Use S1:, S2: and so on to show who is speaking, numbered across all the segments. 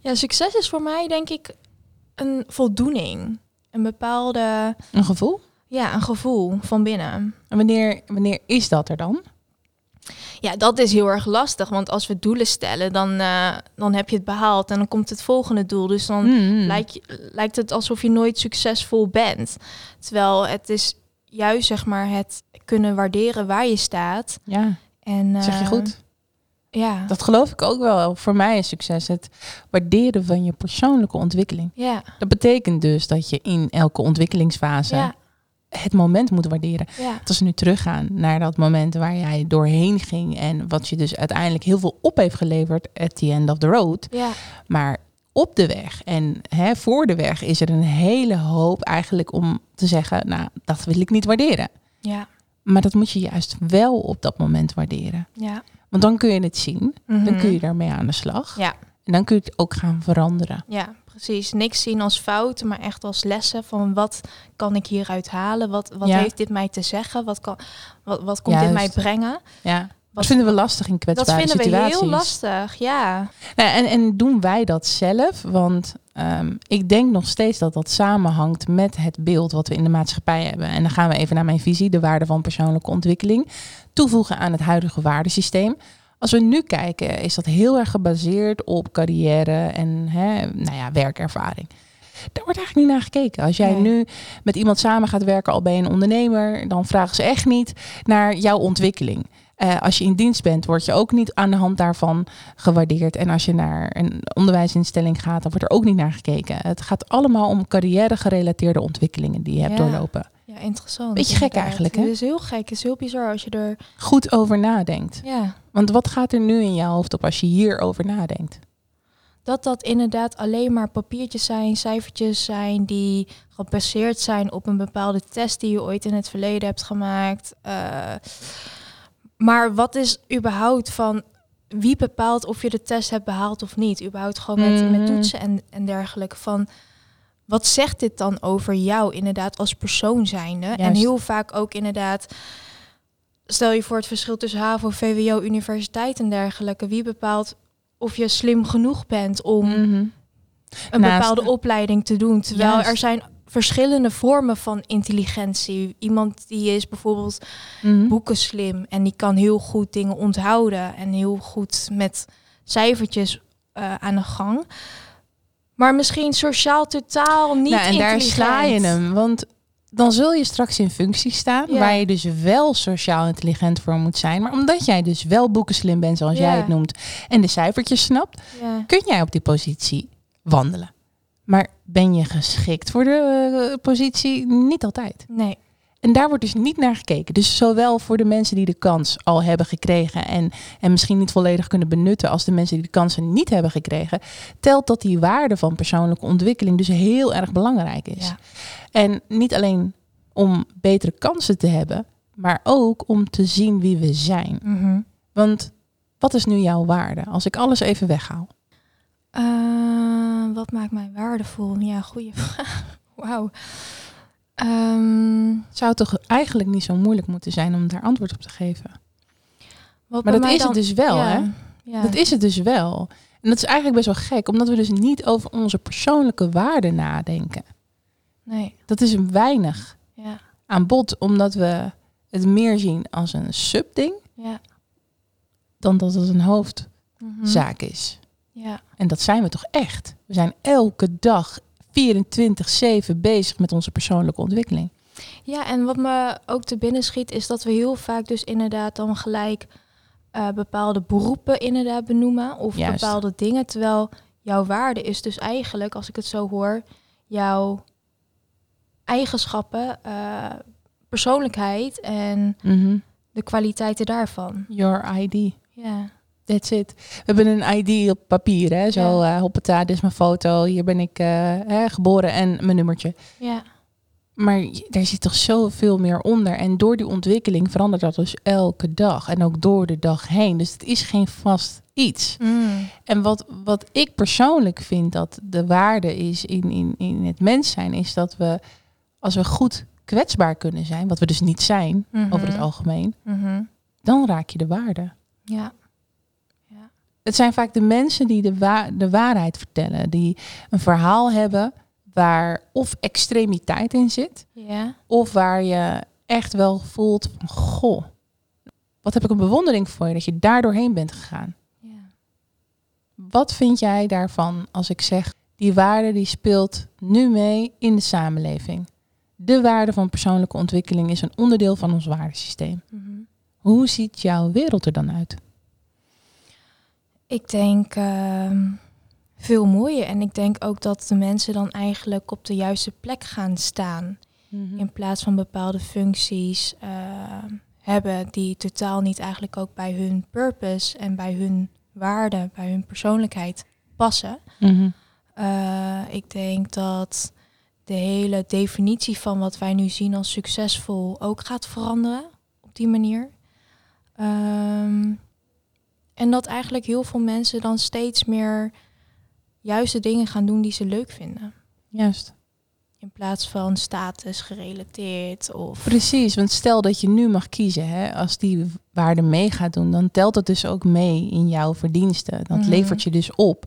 S1: Ja, succes is voor mij denk ik een voldoening. Een bepaalde,
S2: Een gevoel?
S1: ja, een gevoel van binnen.
S2: En wanneer, wanneer is dat er dan?
S1: Ja, dat is heel erg lastig, want als we doelen stellen, dan, eh, dan heb je het behaald en dan komt het volgende doel. Dus dan
S2: Mm.
S1: lijkt, lijkt het alsof je nooit succesvol bent. Terwijl het is juist zeg maar het kunnen waarderen waar je staat.
S2: Ja,
S1: En,
S2: zeg je
S1: eh,
S2: goed.
S1: Ja.
S2: Dat geloof ik ook wel. Voor mij is succes het waarderen van je persoonlijke ontwikkeling.
S1: ja,
S2: Dat betekent dus dat je in elke ontwikkelingsfase
S1: ja,
S2: het moment moet waarderen.
S1: ja,
S2: Als we nu teruggaan naar dat moment waar jij doorheen ging en wat je dus uiteindelijk heel veel op heeft geleverd at the end of the road.
S1: ja,
S2: Maar op de weg en hè, voor de weg is er een hele hoop eigenlijk om te zeggen, nou, dat wil ik niet waarderen.
S1: ja,
S2: Maar dat moet je juist wel op dat moment waarderen.
S1: ja.
S2: Want dan kun je het zien, dan
S1: Mhm.
S2: kun je daarmee aan de slag.
S1: Ja.
S2: En dan kun je het ook gaan veranderen.
S1: Ja, precies. Niks zien als fouten, maar echt als lessen van wat kan ik hieruit halen? Wat, wat
S2: Ja.
S1: heeft dit mij te zeggen? Wat, kan, wat, wat komt
S2: Juist.
S1: dit mij brengen?
S2: Ja. Dat
S1: Wat-
S2: vinden we lastig in
S1: Dat
S2: kwetsbare
S1: vinden we
S2: situaties.
S1: heel lastig, ja.
S2: Nou, en, en doen wij dat zelf? Want ehm, ik denk nog steeds dat dat samenhangt met het beeld wat we in de maatschappij hebben. En dan gaan we even naar mijn visie, de waarde van persoonlijke ontwikkeling, toevoegen aan het huidige waardesysteem. Als we nu kijken, is dat heel erg gebaseerd op carrière en hè, nou ja, werkervaring. Daar wordt eigenlijk niet naar gekeken. Als jij
S1: Nee.
S2: nu met iemand samen gaat werken, al ben je een ondernemer, dan vragen ze echt niet naar jouw ontwikkeling. Eh, als je in dienst bent, word je ook niet aan de hand daarvan gewaardeerd. En als je naar een onderwijsinstelling gaat, dan wordt er ook niet naar gekeken. Het gaat allemaal om carrière-gerelateerde ontwikkelingen die je hebt
S1: Ja.
S2: doorlopen.
S1: Ja, interessant.
S2: Beetje gek
S1: inderdaad.
S2: eigenlijk, hè?
S1: Het is heel gek. Het is heel bizar als je er...
S2: Goed over nadenkt.
S1: Ja,
S2: Want wat gaat er nu in je hoofd op als je hierover nadenkt?
S1: dat dat inderdaad alleen maar papiertjes zijn, cijfertjes zijn die gebaseerd zijn op een bepaalde test die je ooit in het verleden hebt gemaakt. Eh, maar wat is überhaupt van wie bepaalt of je de test hebt behaald of niet? Überhaupt gewoon met,
S2: Mhm.
S1: met toetsen en, en dergelijke. Van wat zegt dit dan over jou inderdaad als persoon zijnde? En heel vaak ook inderdaad. Stel je voor het verschil tussen HAVO, VWO, universiteit en dergelijke. Wie bepaalt of je slim genoeg bent om
S2: Mhm.
S1: een
S2: Naast-
S1: bepaalde opleiding te doen. Terwijl
S2: Juist.
S1: er zijn verschillende vormen van intelligentie. Iemand die is bijvoorbeeld
S2: Mhm.
S1: boeken slim en die kan heel goed dingen onthouden en heel goed met cijfertjes eh, aan de gang. Maar misschien sociaal totaal niet
S2: Nou, en daar sla je hem. Want dan zul je straks in functie staan, waar je dus wel sociaal intelligent voor moet zijn. Maar omdat jij dus wel boekenslim bent, zoals jij het noemt, en de cijfertjes snapt, kun jij op die positie wandelen. Maar ben je geschikt voor de eh, positie? Niet altijd.
S1: Nee.
S2: En daar wordt dus niet naar gekeken. Dus zowel voor de mensen die de kans al hebben gekregen en, en misschien niet volledig kunnen benutten, als de mensen die de kansen niet hebben gekregen, telt dat die waarde van persoonlijke ontwikkeling dus heel erg belangrijk is.
S1: Ja.
S2: En niet alleen om betere kansen te hebben, maar ook om te zien wie we zijn.
S1: Mhm.
S2: Want wat is nu jouw waarde? Als ik alles even weghaal.
S1: Eh, wat maakt mij waardevol? Ja, goede vraag. Wauw. Ehm,
S2: Zou het toch eigenlijk niet zo moeilijk moeten zijn om daar antwoord op te geven?
S1: wat
S2: Maar dat is het dus wel,
S1: ja,
S2: hè?
S1: Ja.
S2: Dat is het dus wel. En dat is eigenlijk best wel gek, omdat we dus niet over onze persoonlijke waarden nadenken.
S1: Nee.
S2: Dat is een weinig
S1: Ja.
S2: aan bod, omdat we het meer zien als een subding
S1: Ja.
S2: dan dat het een hoofdzaak
S1: Mhm.
S2: is.
S1: Ja.
S2: En dat zijn we toch echt. We zijn elke dag 24/7 bezig met onze persoonlijke ontwikkeling.
S1: Ja, en wat me ook te binnen schiet is dat we heel vaak dus inderdaad dan gelijk uh, bepaalde beroepen inderdaad benoemen of
S2: Juist.
S1: bepaalde dingen. Terwijl jouw waarde is dus eigenlijk, als ik het zo hoor, jouw eigenschappen, uh, persoonlijkheid en de kwaliteiten daarvan.
S2: Your ID.
S1: Ja.
S2: That's it. We hebben een ID op papier, hè? Zo, ja. uh, hoppata, dit is mijn foto. Hier ben ik uh, hè, geboren en mijn nummertje.
S1: Ja.
S2: Maar daar zit toch zoveel meer onder. En door die ontwikkeling verandert dat dus elke dag. En ook door de dag heen. Dus het is geen vast iets.
S1: Mm.
S2: En wat, wat ik persoonlijk vind dat de waarde is in, in, in het mens zijn, is dat we, als we goed kwetsbaar kunnen zijn, wat we dus niet zijn
S1: Mm -hmm.
S2: over het algemeen,
S1: mm -hmm.
S2: dan raak je de waarde.
S1: Ja.
S2: Het zijn vaak de mensen die de, wa de waarheid vertellen, die een verhaal hebben waar of extremiteit in zit,
S1: ja.
S2: of waar je echt wel voelt van, goh, wat heb ik een bewondering voor je dat je daar doorheen bent gegaan.
S1: Ja.
S2: Wat vind jij daarvan als ik zeg, die waarde die speelt nu mee in de samenleving? De waarde van persoonlijke ontwikkeling is een onderdeel van ons waardesysteem.
S1: Mm -hmm.
S2: Hoe ziet jouw wereld er dan uit?
S1: Ik denk uh, veel mooier. En ik denk ook dat de mensen dan eigenlijk op de juiste plek gaan staan.
S2: Mm -hmm.
S1: In plaats van bepaalde functies uh, hebben die totaal niet eigenlijk ook bij hun purpose en bij hun waarde, bij hun persoonlijkheid passen.
S2: Mm -hmm.
S1: uh, ik denk dat de hele definitie van wat wij nu zien als succesvol ook gaat veranderen op die manier. Um, en dat eigenlijk heel veel mensen dan steeds meer juiste dingen gaan doen die ze leuk vinden.
S2: Juist.
S1: In plaats van status gerelateerd of...
S2: Precies, want stel dat je nu mag kiezen, hè, als die waarde mee gaat doen, dan telt het dus ook mee in jouw verdiensten. Dat
S1: Mhm.
S2: levert je dus op.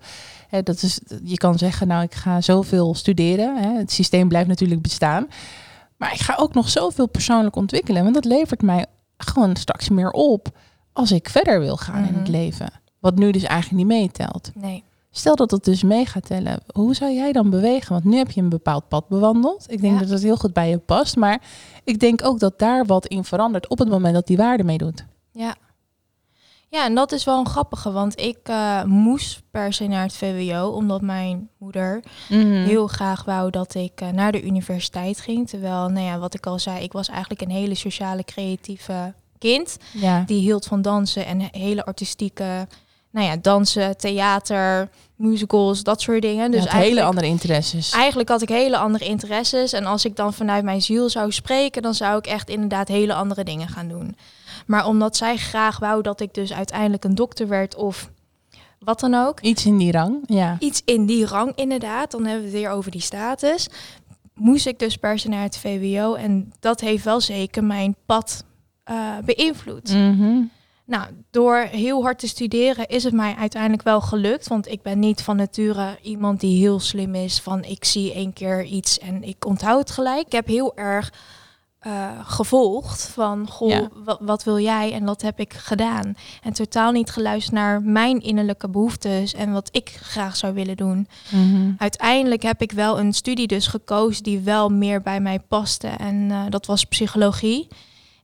S2: Hè, dat is, je kan zeggen, nou ik ga zoveel studeren. Hè, het systeem blijft natuurlijk bestaan. Maar ik ga ook nog zoveel persoonlijk ontwikkelen. Want dat levert mij gewoon straks meer op als ik verder wil gaan in het
S1: Mhm.
S2: leven. Wat nu dus eigenlijk niet meetelt.
S1: Nee.
S2: Stel dat het dus mee gaat tellen, hoe zou jij dan bewegen? Want nu heb je een bepaald pad bewandeld. Ik denk
S1: Ja.
S2: dat het heel goed bij je past. Maar ik denk ook dat daar wat in verandert op het moment dat die waarde meedoet.
S1: Ja. Ja, en dat is wel een grappige, want ik eh, moest per se naar het VWO, omdat mijn moeder heel graag wou dat ik eh, naar de universiteit ging. Terwijl, nou ja, wat ik al zei, ik was eigenlijk een hele sociale, creatieve kind.
S2: Ja.
S1: Die hield van dansen en hele artistieke, nou ja, dansen, theater, musicals, dat soort dingen.
S2: Dus hele andere interesses.
S1: eigenlijk had ik hele andere interesses. En als ik dan vanuit mijn ziel zou spreken, dan zou ik echt inderdaad hele andere dingen gaan doen. Maar omdat zij graag wou dat ik dus uiteindelijk een dokter werd of wat dan ook.
S2: Iets in die rang, ja.
S1: Iets in die rang inderdaad, dan hebben we het weer over die status. Moest ik dus per se naar het VWO en dat heeft wel zeker mijn pad eh, beïnvloed.
S2: Mhm.
S1: Nou, door heel hard te studeren is het mij uiteindelijk wel gelukt. Want ik ben niet van nature iemand die heel slim is. Van ik zie één keer iets en ik onthoud het gelijk. Ik heb heel erg eh, gevolgd van goh,
S2: Ja.
S1: wat, wat wil jij? En dat heb ik gedaan. En totaal niet geluisterd naar mijn innerlijke behoeftes en wat ik graag zou willen doen.
S2: Mhm.
S1: Uiteindelijk heb ik wel een studie dus gekozen die wel meer bij mij paste. En eh, dat was psychologie.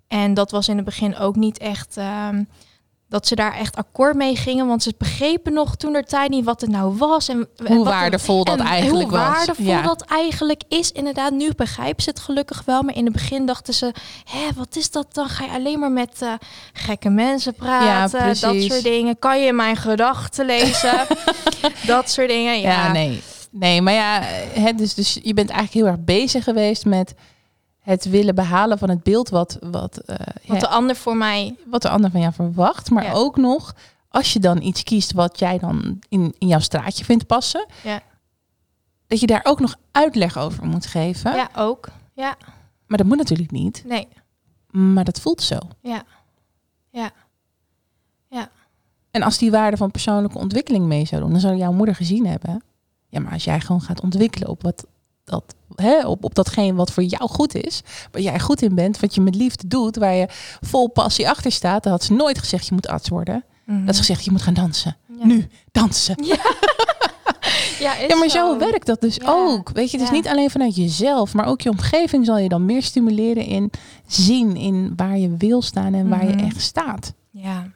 S1: En dat was in het begin ook niet echt ehm, dat ze daar echt akkoord mee gingen. Want ze begrepen nog toen er tijd niet wat het nou was. En, en
S2: Hoe waardevol dat
S1: en
S2: eigenlijk
S1: hoe
S2: was.
S1: waardevol
S2: Ja.
S1: dat eigenlijk is. Inderdaad, nu begrijpen ze het gelukkig wel. Maar in het begin dachten ze, hè, wat is dat dan? Ga je alleen maar met eh, gekke mensen praten? dat
S2: precies.
S1: soort dingen. Kan je mijn gedachten lezen? dat soort dingen. Ja,
S2: Ja, nee. Nee, maar ja, het dus, dus je bent eigenlijk heel erg bezig geweest met het willen behalen van het beeld wat, wat, eh,
S1: Want
S2: ja,
S1: de ander voor mij
S2: wat de ander van jou verwacht. Maar
S1: Ja.
S2: ook nog, als je dan iets kiest wat jij dan in, in jouw straatje vindt passen,
S1: Ja.
S2: dat je daar ook nog uitleg over moet geven.
S1: Ja, ook. Ja,
S2: Maar dat moet natuurlijk niet.
S1: nee.
S2: Maar dat voelt zo.
S1: Ja. Ja.
S2: En als die waarde van persoonlijke ontwikkeling mee zou doen, dan zou jouw moeder gezien hebben. Ja, maar als jij gewoon gaat ontwikkelen op wat dat, hè, op, op datgene wat voor jou goed is, waar jij goed in bent, wat je met liefde doet, waar je vol passie achter staat, dan had ze nooit gezegd je moet arts worden.
S1: Mhm.
S2: Dat ze gezegd je moet gaan dansen.
S1: Ja.
S2: Nu dansen.
S1: Ja,
S2: Ja, maar zo werkt dat dus ook. Weet je, het is
S1: Ja.
S2: niet alleen vanuit jezelf, maar ook je omgeving zal je dan meer stimuleren in zien in waar je wil staan en waar je
S1: Mhm.
S2: echt staat.
S1: Ja,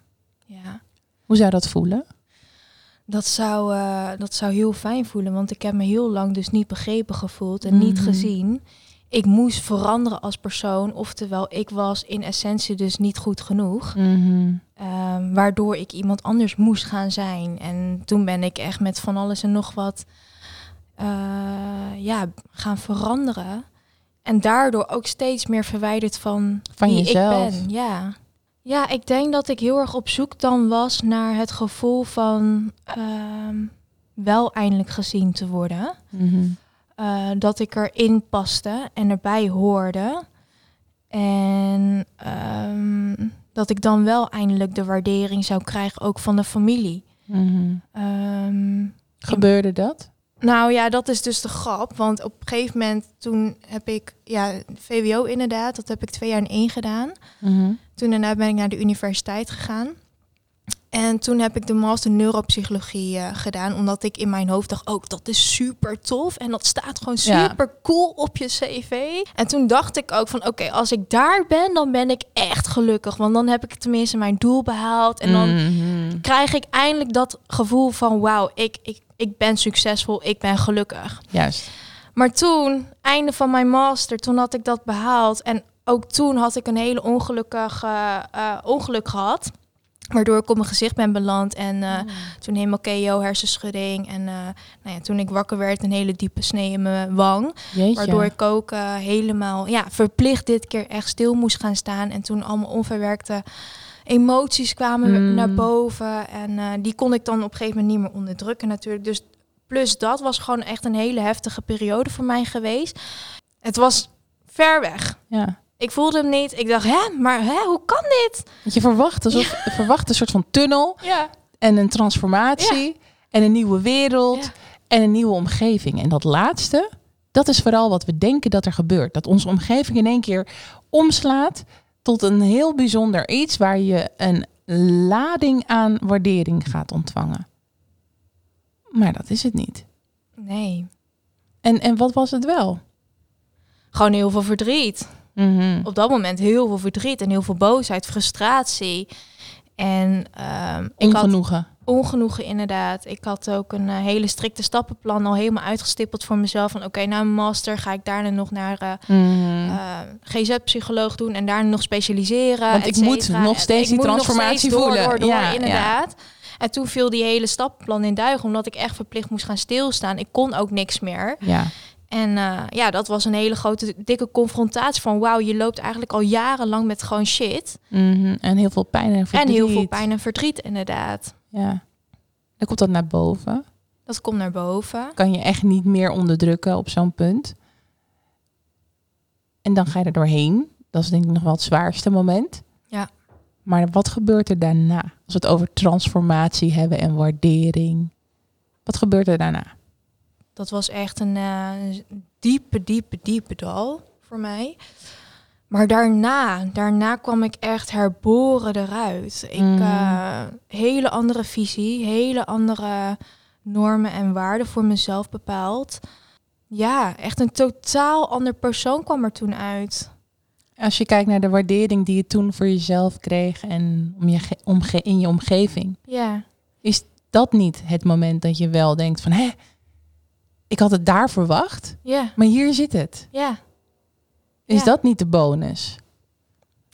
S1: ja.
S2: Hoe zou dat voelen?
S1: Dat zou, eh, dat zou heel fijn voelen, want ik heb me heel lang dus niet begrepen gevoeld en niet
S2: Mhm.
S1: gezien. Ik moest veranderen als persoon, oftewel ik was in essentie dus niet goed genoeg.
S2: Mhm.
S1: Ehm, waardoor ik iemand anders moest gaan zijn. En toen ben ik echt met van alles en nog wat eh, ja, gaan veranderen. En daardoor ook steeds meer verwijderd van,
S2: Van
S1: wie
S2: jezelf.
S1: ik ben. Ja. Ja, ik denk dat ik heel erg op zoek dan was naar het gevoel van ehm, wel eindelijk gezien te worden.
S2: Mhm.
S1: Eh, dat ik erin paste en erbij hoorde. En ehm, dat ik dan wel eindelijk de waardering zou krijgen, ook van de familie.
S2: Mhm.
S1: Ehm,
S2: Gebeurde dat?
S1: Nou ja, dat is dus de grap. Want op een gegeven moment toen heb ik, ja, VWO inderdaad, dat heb ik twee jaar in één gedaan.
S2: Mhm.
S1: Toen daarna ben ik naar de universiteit gegaan. En toen heb ik de master neuropsychologie eh, gedaan, omdat ik in mijn hoofd dacht, ook dat is super tof en dat staat gewoon
S2: Ja.
S1: super cool op je cv. En toen dacht ik ook van, oké, als ik daar ben, dan ben ik echt gelukkig, want dan heb ik tenminste mijn doel behaald en dan
S2: Mhm.
S1: krijg ik eindelijk dat gevoel van, wauw, ik, ik, ik ben succesvol, ik ben gelukkig.
S2: Juist.
S1: Maar toen, einde van mijn master, toen had ik dat behaald. En ook toen had ik een hele ongelukkige eh, ongeluk gehad. Waardoor ik op mijn gezicht ben beland. En eh, toen helemaal KO, hersenschudding. En eh, nou ja, toen ik wakker werd, een hele diepe snee in mijn wang.
S2: Jeetje.
S1: Waardoor ik ook helemaal ja, verplicht dit keer echt stil moest gaan staan. En toen allemaal onverwerkte emoties kwamen
S2: Mm.
S1: naar boven. En eh, die kon ik dan op een gegeven moment niet meer onderdrukken natuurlijk. Dus plus dat was gewoon echt een hele heftige periode voor mij geweest. Het was ver weg.
S2: Ja.
S1: Ik voelde hem niet. Ik dacht, hè, maar hè, hoe kan dit?
S2: Want je verwacht, alsof, verwacht een soort van tunnel
S1: Ja.
S2: en een transformatie en een nieuwe wereld
S1: Ja.
S2: en een nieuwe omgeving. En dat laatste, dat is vooral wat we denken dat er gebeurt. Dat onze omgeving in één keer omslaat tot een heel bijzonder iets waar je een lading aan waardering gaat ontvangen. Maar dat is het niet.
S1: Nee.
S2: En, en wat was het wel?
S1: Gewoon heel veel verdriet.
S2: Mhm.
S1: Op dat moment heel veel verdriet en heel veel boosheid, frustratie. En ehm,
S2: Ongenoegen.
S1: Ongenoegen inderdaad. Ik had ook een eh, hele strikte stappenplan al helemaal uitgestippeld voor mezelf. Van oké, na mijn master ga ik daarna nog naar eh,
S2: Mhm.
S1: eh, GZ-psycholoog doen en daarna nog specialiseren.
S2: Want ik
S1: et
S2: moet nog steeds die transformatie
S1: steeds
S2: voelen.
S1: Door, door,
S2: Ja, ja.
S1: inderdaad. En toen viel die hele stappenplan in duigen, omdat ik echt verplicht moest gaan stilstaan. Ik kon ook niks meer.
S2: ja.
S1: En ja, dat was een hele grote, dikke confrontatie van... wauw, je loopt eigenlijk al jarenlang met gewoon shit.
S2: Mhm. En heel veel pijn en verdriet.
S1: En heel veel pijn en verdriet, inderdaad.
S2: Ja. Dan komt dat naar boven.
S1: Dat komt naar boven.
S2: Kan je echt niet meer onderdrukken op zo'n punt. En dan ga je er doorheen. Dat is denk ik nog wel het zwaarste moment.
S1: Ja.
S2: Maar wat gebeurt er daarna? Als we het over transformatie hebben en waardering. Wat gebeurt er daarna?
S1: Dat was echt een eh, diepe, diepe, diepe dal voor mij. Maar daarna, daarna kwam ik echt herboren eruit. Ik,
S2: Mm.
S1: eh, hele andere visie, hele andere normen en waarden voor mezelf bepaald. Ja, echt een totaal ander persoon kwam er toen uit.
S2: Als je kijkt naar de waardering die je toen voor jezelf kreeg en om je ge- omge in je omgeving.
S1: Ja,
S2: Is dat niet het moment dat je wel denkt van... Hé, ik had het daar verwacht,
S1: ja,
S2: maar hier zit het.
S1: ja.
S2: Is
S1: Ja.
S2: dat niet de bonus?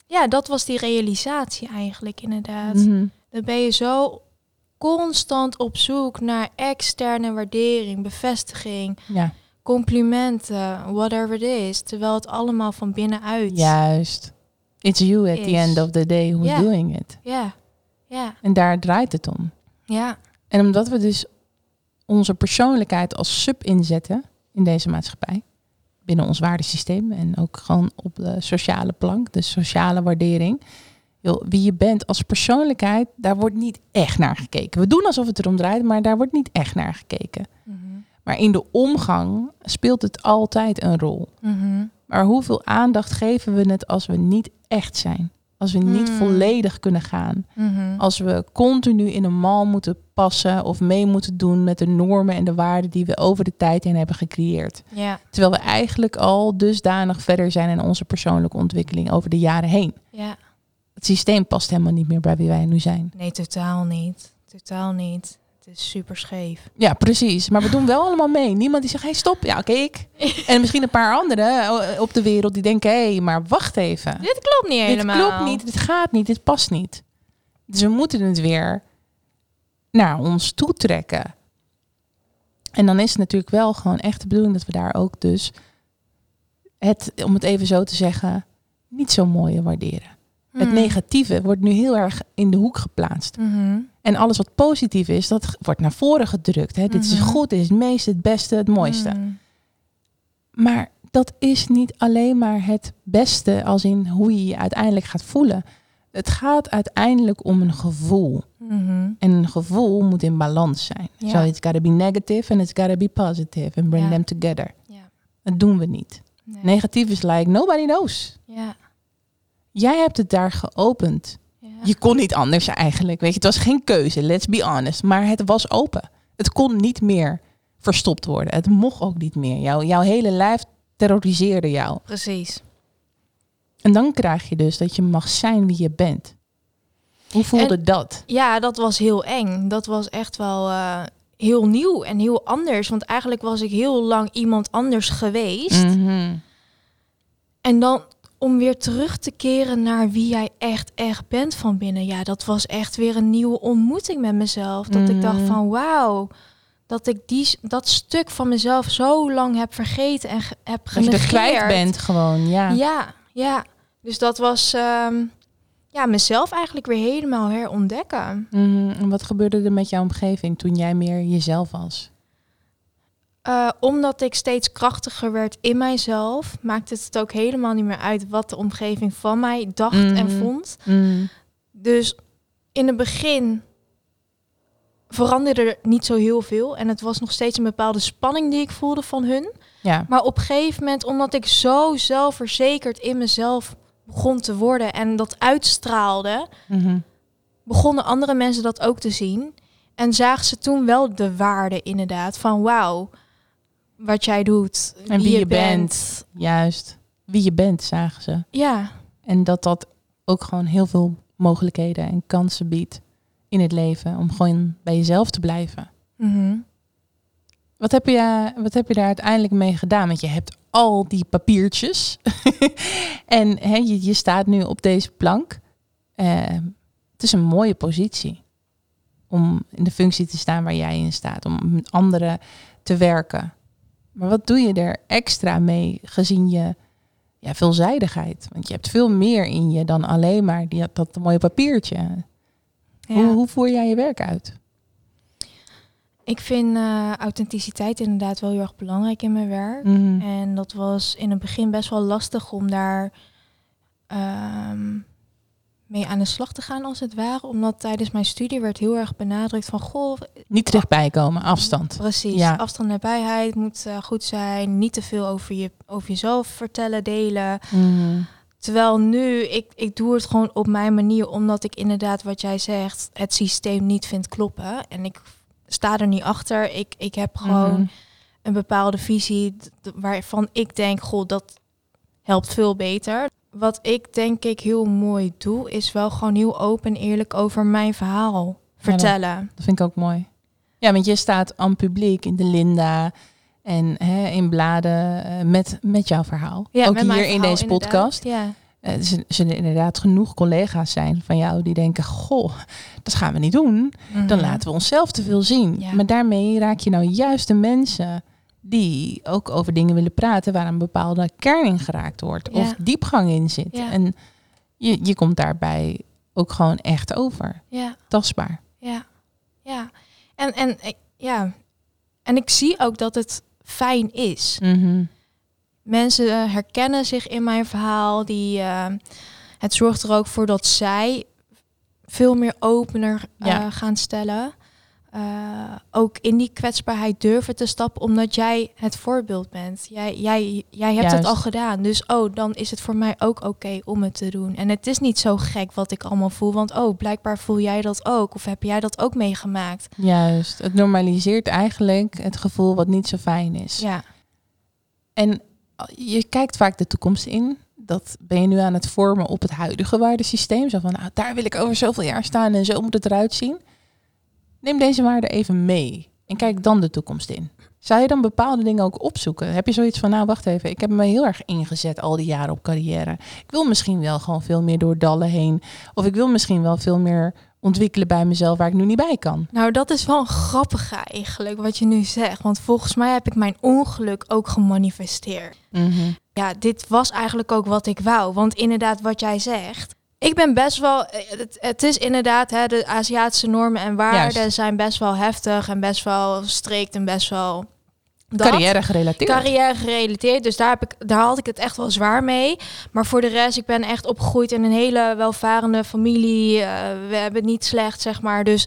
S1: Ja, dat was die realisatie eigenlijk inderdaad.
S2: Mhm.
S1: Dan ben je zo constant op zoek naar externe waardering, bevestiging,
S2: Ja,
S1: complimenten, whatever it is. Terwijl het allemaal van binnenuit.
S2: juist. It's you at the end of the day who's doing it.
S1: Ja, ja,
S2: En daar draait het om.
S1: ja.
S2: En omdat we dus onze persoonlijkheid als sub inzetten in deze maatschappij, binnen ons waardesysteem en ook gewoon op de sociale plank, de sociale waardering. Wie je bent als persoonlijkheid, daar wordt niet echt naar gekeken. We doen alsof het erom draait, maar daar wordt niet echt naar gekeken.
S1: Mhm.
S2: Maar in de omgang speelt het altijd een rol.
S1: Mhm.
S2: Maar hoeveel aandacht geven we het als we niet echt zijn? Als we niet
S1: Mm.
S2: volledig kunnen gaan.
S1: Mhm.
S2: Als we continu in een mal moeten passen of mee moeten doen met de normen en de waarden die we over de tijd heen hebben gecreëerd.
S1: Ja,
S2: Terwijl we eigenlijk al dusdanig verder zijn in onze persoonlijke ontwikkeling over de jaren heen.
S1: ja.
S2: Het systeem past helemaal niet meer bij wie wij nu zijn.
S1: Nee, totaal niet. Totaal niet. Het is super scheef.
S2: Ja, precies. Maar we doen wel allemaal mee. Niemand die zegt, hey, stop. Ja, oké, ik. En misschien een paar anderen eh, op de wereld die denken, hé, hey, maar wacht even.
S1: Dit klopt niet helemaal.
S2: Dit klopt niet, dit gaat niet, dit past niet. Dus we moeten het weer naar ons toe trekken. En dan is het natuurlijk wel gewoon echt de bedoeling dat we daar ook dus het, om het even zo te zeggen, niet zo mooie waarderen. Het
S1: Mhm.
S2: negatieve wordt nu heel erg in de hoek geplaatst.
S1: Mhm.
S2: En alles wat positief is, dat wordt naar voren gedrukt. Hè? Dit is
S1: Mhm.
S2: goed, dit is het meeste, het beste, het mooiste.
S1: Mhm.
S2: Maar dat is niet alleen maar het beste als in hoe je je uiteindelijk gaat voelen. Het gaat uiteindelijk om een gevoel.
S1: Mhm.
S2: En een gevoel moet in balans zijn.
S1: Ja.
S2: So it's gotta be negative and it's gotta be positive. And bring
S1: Ja.
S2: them together.
S1: Ja.
S2: Dat doen we niet.
S1: Nee.
S2: Negatief is like, nobody knows.
S1: Ja.
S2: Jij hebt het daar geopend.
S1: Ja.
S2: Je kon niet anders eigenlijk. Weet je, het was geen keuze, let's be honest. Maar het was open. Het kon niet meer verstopt worden. Het mocht ook niet meer. Jouw, jouw hele lijf terroriseerde jou.
S1: Precies.
S2: En dan krijg je dus dat je mag zijn wie je bent. Hoe voelde
S1: En-
S2: dat?
S1: Ja, dat was heel eng. Dat was echt wel eh, heel nieuw en heel anders. Want eigenlijk was ik heel lang iemand anders geweest.
S2: Mhm.
S1: En dan om weer terug te keren naar wie jij echt, echt bent van binnen. Ja, dat was echt weer een nieuwe ontmoeting met mezelf. Dat ik dacht
S2: Mhm.
S1: van wauw, dat ik die, dat stuk van mezelf zo lang heb vergeten en ge- heb
S2: Dat je
S1: genegeerd.
S2: er kwijt bent gewoon, ja.
S1: Ja, ja. Dus dat was ehm, ja, mezelf eigenlijk weer helemaal herontdekken.
S2: Mhm. En wat gebeurde er met jouw omgeving toen jij meer jezelf was?
S1: Eh, omdat ik steeds krachtiger werd in mijzelf, maakte het ook helemaal niet meer uit wat de omgeving van mij dacht en
S2: Mhm.
S1: vond.
S2: Mhm.
S1: Dus in het begin veranderde er niet zo heel veel. En het was nog steeds een bepaalde spanning die ik voelde van hun.
S2: Ja.
S1: Maar op een gegeven moment, omdat ik zo zelfverzekerd in mezelf begon te worden en dat uitstraalde,
S2: Mhm.
S1: begonnen andere mensen dat ook te zien. En zagen ze toen wel de waarde inderdaad van wauw, wat jij doet,
S2: En wie je bent. Juist. Wie je bent, zagen ze.
S1: Ja,
S2: En dat dat ook gewoon heel veel mogelijkheden en kansen biedt in het leven. Om gewoon bij jezelf te blijven.
S1: Mhm.
S2: Wat heb je, wat heb je daar uiteindelijk mee gedaan? Want je hebt al die papiertjes. en je, je staat nu op deze plank. Eh, het is een mooie positie. Om in de functie te staan waar jij in staat. Om met anderen te werken. Maar wat doe je er extra mee gezien je ja, veelzijdigheid? Want je hebt veel meer in je dan alleen maar die, dat mooie papiertje.
S1: ja.
S2: Hoe, hoe voer jij je werk uit?
S1: Ik vind eh, authenticiteit inderdaad wel heel erg belangrijk in mijn werk.
S2: Mhm.
S1: En dat was in het begin best wel lastig om daar ehm, mee aan de slag te gaan, als het ware. Omdat tijdens mijn studie werd heel erg benadrukt van... Goh,
S2: Niet dichtbij komen, afstand.
S1: precies,
S2: Ja.
S1: afstand en nabijheid moet eh, goed zijn. Niet te veel over, je, over jezelf vertellen, delen.
S2: Mhm.
S1: Terwijl nu, ik, ik doe het gewoon op mijn manier, omdat ik inderdaad wat jij zegt, het systeem niet vind kloppen. En ik sta er niet achter. Ik, ik heb gewoon
S2: Mhm.
S1: een bepaalde visie waarvan ik denk, goh, dat helpt veel beter. Wat ik denk ik heel mooi doe, is wel gewoon heel open en eerlijk over mijn verhaal vertellen.
S2: Dat vind ik ook mooi. Ja, want je staat aan publiek in de Linda en hè, in bladen eh, met, met jouw verhaal.
S1: Ja,
S2: ook hier in deze
S1: inderdaad.
S2: podcast.
S1: Ja.
S2: Eh, er zullen- inderdaad genoeg collega's zijn van jou die denken, goh, dat gaan we niet doen. Dan
S1: Mhm.
S2: laten we onszelf te veel zien.
S1: Ja.
S2: Maar daarmee raak je nou juist de mensen die ook over dingen willen praten waar een bepaalde kern in geraakt wordt.
S1: Ja.
S2: Of diepgang in zit.
S1: Ja.
S2: En je, je komt daarbij ook gewoon echt over.
S1: Ja.
S2: Tastbaar.
S1: Ja, ja. En, en, ik- ja. en ik zie ook dat het fijn is.
S2: Mhm.
S1: Mensen eh, herkennen zich in mijn verhaal. Die, eh, het zorgt er ook voor dat zij veel meer opener eh,
S2: Ja.
S1: gaan stellen. Eh, ook in die kwetsbaarheid durven te stappen, omdat jij het voorbeeld bent. Jij, jij, jij hebt het al gedaan. Dus oh, dan is het voor mij ook oké om het te doen. En het is niet zo gek wat ik allemaal voel. Want oh, blijkbaar voel jij dat ook. Of heb jij dat ook meegemaakt?
S2: Juist. Het normaliseert eigenlijk het gevoel wat niet zo fijn is.
S1: Ja,
S2: En je kijkt vaak de toekomst in. Dat ben je nu aan het vormen op het huidige waardesysteem. Zo van, nou, daar wil ik over zoveel jaar staan en zo moet het eruit zien. Neem deze waarde even mee en kijk dan de toekomst in. Zou je dan bepaalde dingen ook opzoeken? Heb je zoiets van, nou wacht even, ik heb me heel erg ingezet al die jaren op carrière. Ik wil misschien wel gewoon veel meer door dallen heen. Of ik wil misschien wel veel meer ontwikkelen bij mezelf waar ik nu niet bij kan.
S1: nou dat is wel een grappige eigenlijk wat je nu zegt. Want volgens mij heb ik mijn ongeluk ook gemanifesteerd. ja, dit was eigenlijk ook wat ik wou. Want inderdaad, wat jij zegt. Ik ben best wel. eh, Het, het is inderdaad, hè, de Aziatische normen en waarden
S2: Juist.
S1: zijn best wel heftig en best wel strikt en best wel. dat.
S2: Carrière gerelateerd.
S1: Carrière gerelateerd. Dus daar, heb ik, daar had ik het echt wel zwaar mee. Maar voor de rest, ik ben echt opgegroeid in een hele welvarende familie. Eh, we hebben het niet slecht, zeg maar. Dus.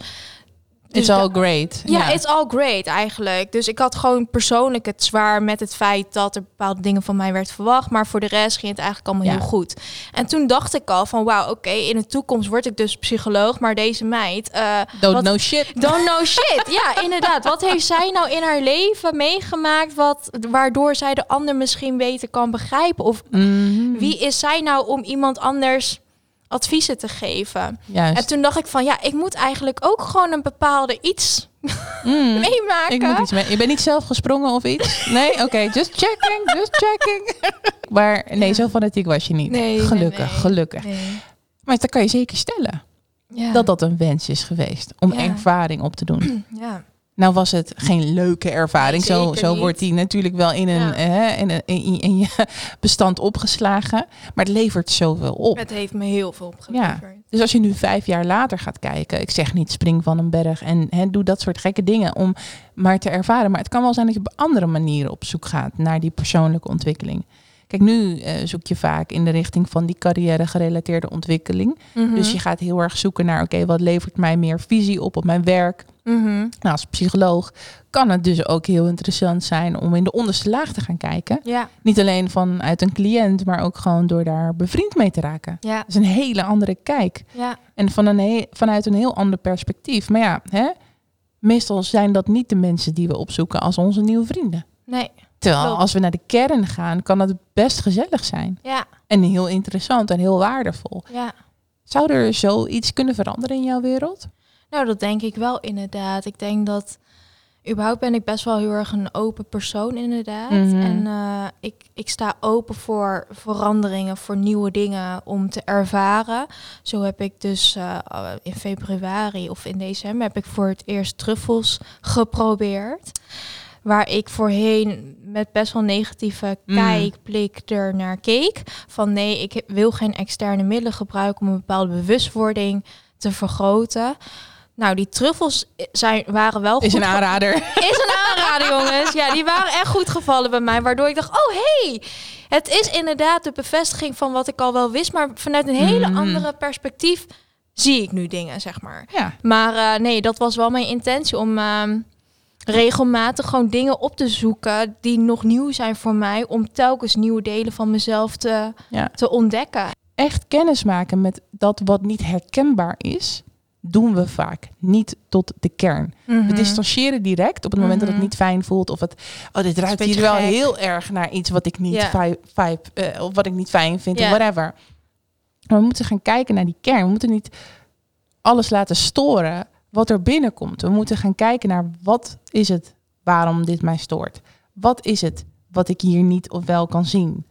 S2: It's
S1: dus
S2: all
S1: da-
S2: great.
S1: ja, it's all great eigenlijk. Dus ik had gewoon persoonlijk het zwaar met het feit dat er bepaalde dingen van mij werd verwacht. Maar voor de rest ging het eigenlijk allemaal
S2: Ja.
S1: heel goed. En toen dacht ik al van wauw, oké, in de toekomst word ik dus psycholoog. Maar deze meid... eh,
S2: Don't
S1: wat-
S2: know shit.
S1: Don't know shit. Ja, inderdaad. Wat heeft zij nou in haar leven meegemaakt... Wat, waardoor zij de ander misschien beter kan begrijpen? Of
S2: Mhm.
S1: wie is zij nou om iemand anders adviezen te geven?
S2: Juist.
S1: En toen dacht ik van ja, ik moet eigenlijk ook gewoon een bepaalde iets
S2: Mm.
S1: meemaken.
S2: Ik moet iets mee. Je bent niet zelf gesprongen of iets? Nee? Oké, just checking, just checking. maar nee,
S1: Ja.
S2: zo fanatiek was je niet.
S1: Nee,
S2: gelukkig,
S1: nee.
S2: gelukkig.
S1: Nee.
S2: Maar dat kan je zeker stellen.
S1: Ja.
S2: Dat dat een wens is geweest om
S1: Ja.
S2: ervaring op te doen.
S1: ja.
S2: Nou was het geen leuke ervaring. Zo zo
S1: niet.
S2: wordt die natuurlijk wel in, een,
S1: Ja.
S2: hè, in, een, in, in je bestand opgeslagen. Maar het levert zoveel op.
S1: Het heeft me heel veel opgeleverd.
S2: Dus als je nu vijf jaar later gaat kijken, ik zeg niet spring van een berg en hè, doe dat soort gekke dingen om maar te ervaren. Maar het kan wel zijn dat je op andere manieren op zoek gaat naar die persoonlijke ontwikkeling. Kijk, nu eh, zoek je vaak in de richting van die carrière gerelateerde ontwikkeling.
S1: Mhm.
S2: Dus je gaat heel erg zoeken naar, oké, wat levert mij meer visie op op mijn werk?
S1: Mhm.
S2: Nou, als psycholoog kan het dus ook heel interessant zijn om in de onderste laag te gaan kijken.
S1: Ja,
S2: Niet alleen vanuit een cliënt, maar ook gewoon door daar bevriend mee te raken.
S1: ja,
S2: Dat is een hele andere kijk.
S1: ja.
S2: En van een vanuit een heel ander perspectief. Maar ja, hè, meestal zijn dat niet de mensen die we opzoeken als onze nieuwe vrienden.
S1: Nee,
S2: Terwijl
S1: Klopt.
S2: als we naar de kern gaan, kan het best gezellig zijn.
S1: ja,
S2: En heel interessant en heel waardevol.
S1: ja.
S2: Zou er zoiets kunnen veranderen in jouw wereld?
S1: Nou, dat denk ik wel inderdaad. Ik denk dat überhaupt ben ik best wel heel erg een open persoon inderdaad.
S2: Mhm.
S1: En eh, ik, ik sta open voor veranderingen, voor nieuwe dingen om te ervaren. Zo heb ik dus eh, in februari of in december heb ik voor het eerst truffels geprobeerd. Waar ik voorheen met best wel negatieve
S2: Mm.
S1: kijkblik er naar keek. Van nee, ik wil geen externe middelen gebruiken om een bepaalde bewustwording te vergroten. Nou, die truffels zijn, waren wel
S2: Is
S1: goed
S2: een
S1: ge-
S2: aanrader.
S1: is een aanrader, jongens. Ja, die waren echt goed gevallen bij mij. Waardoor ik dacht, oh hey, het is inderdaad de bevestiging van wat ik al wel wist. Maar vanuit een hele
S2: Mhm.
S1: andere perspectief zie ik nu dingen, zeg maar.
S2: Ja,
S1: Maar eh, nee, dat was wel mijn intentie om ehm, regelmatig gewoon dingen op te zoeken die nog nieuw zijn voor mij. Om telkens nieuwe delen van mezelf te,
S2: Ja.
S1: te ontdekken.
S2: echt kennis maken met dat wat niet herkenbaar is, doen we vaak niet tot de kern. We distancieren direct op het moment dat het
S1: Mhm.
S2: niet fijn voelt of het oh dit ruikt hier wel heel erg naar iets wat ik niet fi- vibe of wat ik niet fijn vind of whatever. Maar we moeten gaan kijken naar die kern. We moeten niet alles laten storen wat er binnenkomt. We moeten gaan kijken naar wat is het waarom dit mij stoort. Wat is het wat ik hier niet of wel kan zien?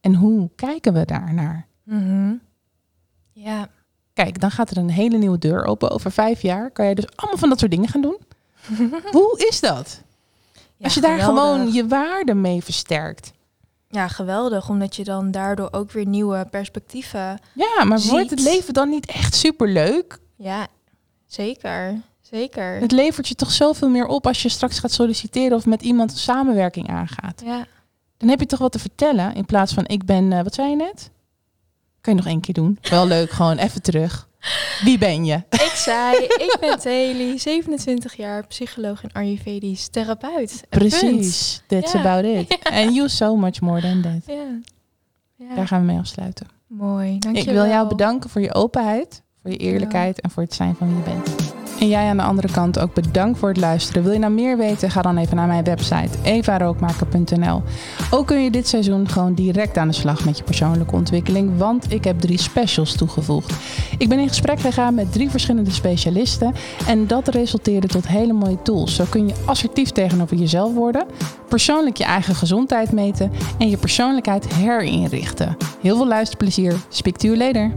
S2: En hoe kijken we daar naar?
S1: Mhm. Ja.
S2: Kijk, dan gaat er een hele nieuwe deur open. Over vijf jaar kan je dus allemaal van dat soort dingen gaan doen. Hoe is dat?
S1: Ja,
S2: Als je daar
S1: geweldig.
S2: gewoon je waarde mee versterkt.
S1: Ja, geweldig. Omdat je dan daardoor ook weer nieuwe perspectieven...
S2: Ja, maar wordt het leven dan niet echt superleuk?
S1: Ja, zeker. Zeker.
S2: Het levert je toch zoveel meer op als je straks gaat solliciteren of met iemand een samenwerking aangaat.
S1: Ja.
S2: Dan heb je toch wat te vertellen in plaats van ik ben, eh, wat zei je net? Kan je nog één keer doen? Wel leuk, gewoon even terug. Wie ben je?
S1: Ik zei, ik ben Teli, 27 jaar, psycholoog en Ayurvedisch therapeut.
S2: Precies, that's about it. And you so much more than that.
S1: ja.
S2: Daar gaan we mee afsluiten.
S1: Mooi, dankjewel.
S2: Ik wil jou bedanken voor je openheid, voor je eerlijkheid en voor het zijn van wie je bent. En jij aan de andere kant ook bedankt voor het luisteren. Wil je nou meer weten? Ga dan even naar mijn website evarookmaker.nl. Ook kun je dit seizoen gewoon direct aan de slag met je persoonlijke ontwikkeling, want ik heb drie specials toegevoegd. Ik ben in gesprek gegaan met drie verschillende specialisten en dat resulteerde tot hele mooie tools. Zo kun je assertief tegenover jezelf worden, persoonlijk je eigen gezondheid meten en je persoonlijkheid herinrichten. Heel veel luisterplezier. Speak to you later.